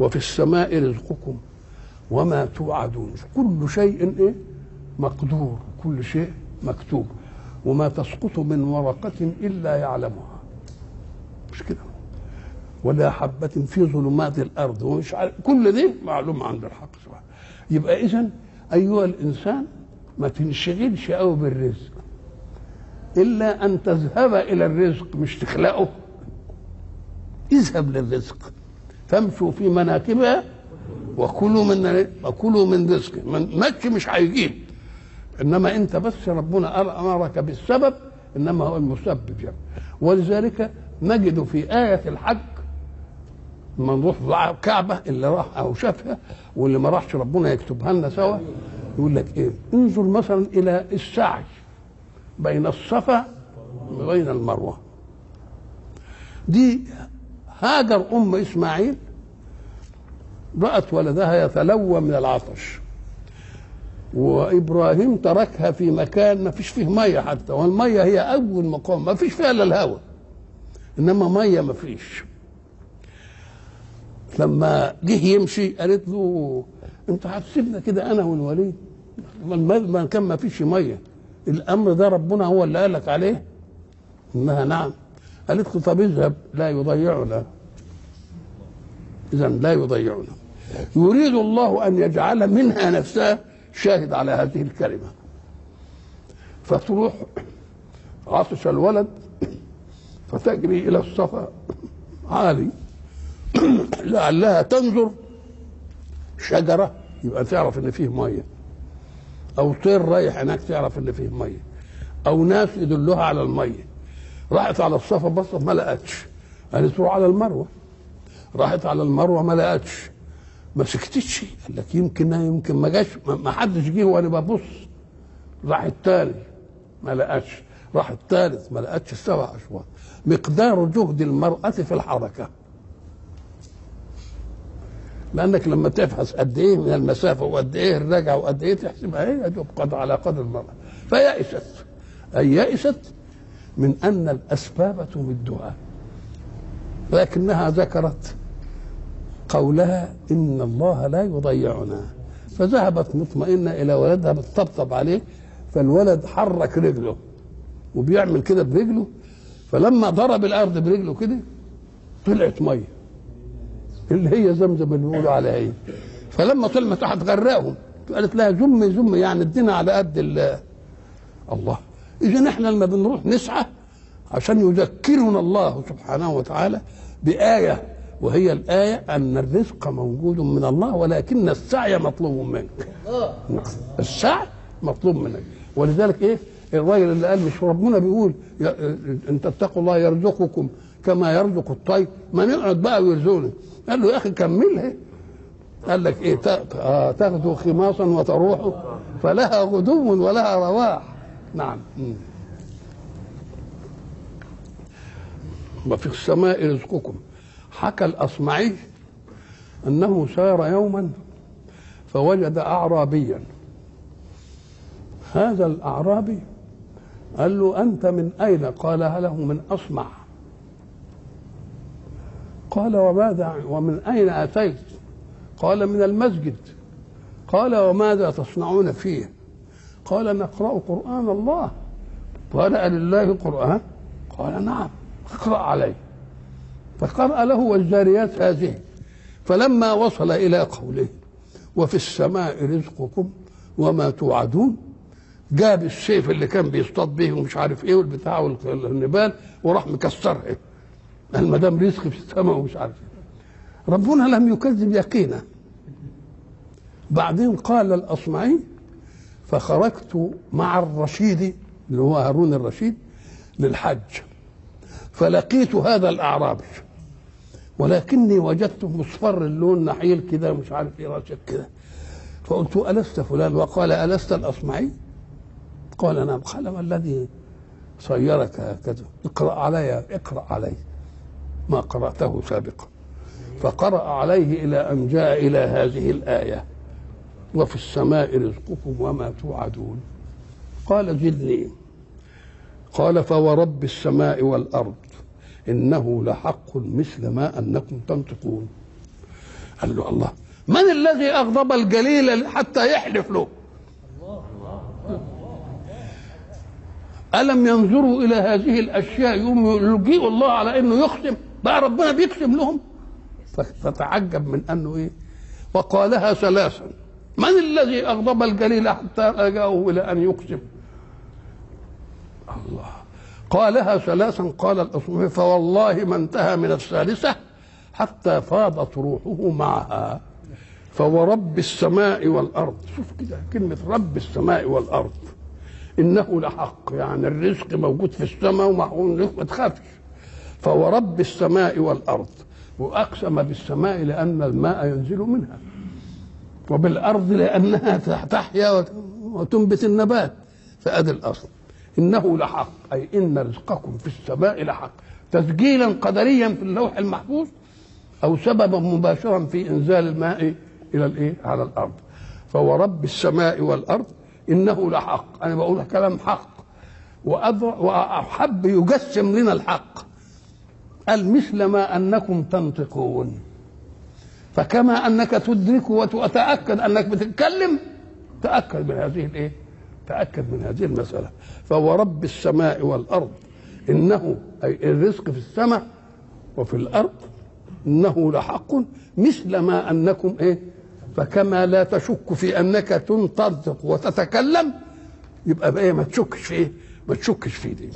وفي السماء رزقكم وما توعدون. كل شيء إيه؟ مقدور. كل شيء مكتوب. وما تسقط من ورقة إلا يعلمها. مش كده؟ ولا حبة في ظلمات الأرض. ومش عارف كل دي معلوم عند الحق سبحانه. يبقى إذا أيها الإنسان ما تنشغلش قوي بالرزق. إلا أن تذهب إلى الرزق مش تخلقه. اذهب للرزق. فامشوا في مناكبها وكلوا من وكلوا من رزقه من مكي مش هيجيب. إنما أنت بس ربنا أمرك بالسبب إنما هو المسبب يعني ولذلك نجد في آية الحج لما نروح الكعبة اللي راح أو شافها واللي ما راحش ربنا يكتبها لنا سوا يقول لك إيه؟ انظر مثلا إلى السعي بين الصفا وبين المروة. دي هاجر أم إسماعيل رأت ولدها يتلوى من العطش. وإبراهيم تركها في مكان ما فيش فيه مية حتى والمية هي أول مقام ما فيش فيها إلا الهواء إنما مية ما فيش. لما جه يمشي قالت له أنت هتسيبنا كده أنا والوليد؟ ما كان ما فيش مية. الأمر ده ربنا هو اللي قال لك عليه انها نعم. قالت له طب اذهب لا يضيعنا. اذا لا يضيعنا يريد الله أن يجعل منها نفسها شاهد على هذه الكلمة. فتروح عطش الولد فتجري إلى الصفا عالي لعلها تنظر. شجرة يبقى تعرف إن فيه مية. أو طير رايح هناك تعرف إن فيه مية. أو ناس يدلوها على المية. راحت على الصفا بصت ما لقتش. قالت تروح على المروة. راحت على المروة ما لقتش. ما سكتتش قال لك يمكن يمكن ما جاش. ما حدش جه وأنا ببص. راح التاني ما لقتش. راح الثالث ما لقتش السبع أشواط. مقدار جهد المرأة في الحركة. لأنك لما تبحث قد إيه من المسافة وقد إيه الرجعة وقد إيه تحسبها هي يجب قدر على قدر المرأة. فيأست أي يأست من أن الأسباب تمدها لكنها ذكرت قولها إن الله لا يضيعنا. فذهبت مطمئنة إلى ولدها بتطبطب عليه فالولد حرك رجله وبيعمل كده برجله. فلما ضرب الأرض برجله كده طلعت مية اللي هي زمزم اللي بيقولوا عليها إيه. فلما طلعت راحت غرقهم. قالت لها زم زم يعني ادينا على قد الله. إذا إحنا لما بنروح نسعى عشان يذكرنا الله سبحانه وتعالى بآية وهي الآية أن الرزق موجود من الله ولكن السعي مطلوب منك. السعي مطلوب منك. ولذلك إيه؟ الراجل اللي قال مش ربنا بيقول ان تتقوا الله يرزقكم كما يرزق الطير. ما نقعد بقى ويرزقنا. قال له يا أخي كملها. قال لك إيه؟ تغدو خماصا وتروح فلها غدو ولها رواح. نعم. وفي السماء رزقكم. حكى الأصمعي أنه سار يوما فوجد اعرابيا. هذا الأعرابي قال له أنت من أين؟ قالها له من أصمع؟ قال وماذا ومن أين أتيت؟ قال من المسجد. قال وماذا تصنعون فيه؟ قال نقرأ قرآن الله. قال لله قرآن قال نعم اقرأ عليه. فقرأ له والجاريات هذه. فلما وصل إلى قوله وفي السماء رزقكم وما توعدون. جاب السيف اللي كان بيصطاد به ومش عارف إيه والبتاع والنبال وراح مكسرها. قال ما دام رزق في السماء ومش عارف إيه. ربنا لم يكذب يقينا. بعدين قال الأصمعي فخرجت مع الرشيد اللي هو هارون الرشيد للحج فلقيت هذا الأعرابي. ولكني وجدته مصفر اللون نحيل كده مش عارف إيه راسك كده. فقلت ألست فلان؟ وقال ألست الأصمعي؟ قال نعم. قال ما الذي صيرك هكذا؟ اقرأ علي اقرأ علي ما قرأته سابقا. فقرأ عليه إلى أن جاء إلى هذه الآية. وفي السماء رزقكم وما توعدون. قال زدني. قال فورب السماء والأرض. إنه لحق مثل ما أنكم تنطقون. قال له الله من الذي أغضب الجليل حتى يحلف له؟ ألم ينظروا إلى هذه الأشياء؟ يوم يلجئوا الله على أنه يقسم بقى ربنا بيقسم لهم. فتعجب من أنه إيه؟ وقالها ثلاثا من الذي أغضب الجليل حتى أجاؤه إلى أن يقسم الله. قالها ثلاثا قال الأصمعي فوالله ما انتهى من الثالثة حتى فاضت روحه معها. فورب السماء والأرض. شوف كده كلمة رب السماء والأرض. إنه لحق يعني الرزق موجود في السماء ومحقول ما تخافش. فورب السماء والأرض. وأقسم بالسماء لأن الماء ينزل منها. وبالأرض لأنها تحيا وتنبت النبات. فأدي الأصل. إنه لحق. أي إن رزقكم في السماء لحق. تسجيلا قدريا في اللوح المحفوظ أو سببا مباشرا في إنزال الماء إلى الإيه؟ على الأرض. فورب السماء والأرض. إنه لحق. أنا بقول كلام حق. وأحب يجسم لنا الحق. قال مثل ما أنكم تنطقون. فكما أنك تدرك وتتأكد أنك بتتكلم تأكد من هذه الإيه؟ تأكد من هذه المسألة. فهو رب السماء والأرض. إنه أي الرزق في السماء وفي الأرض إنه لحق مثل ما أنكم إيه؟ فكما لا تشك في أنك تنطق وتتكلم يبقى بقى ما تشكش إيه؟ ما تشكش في دي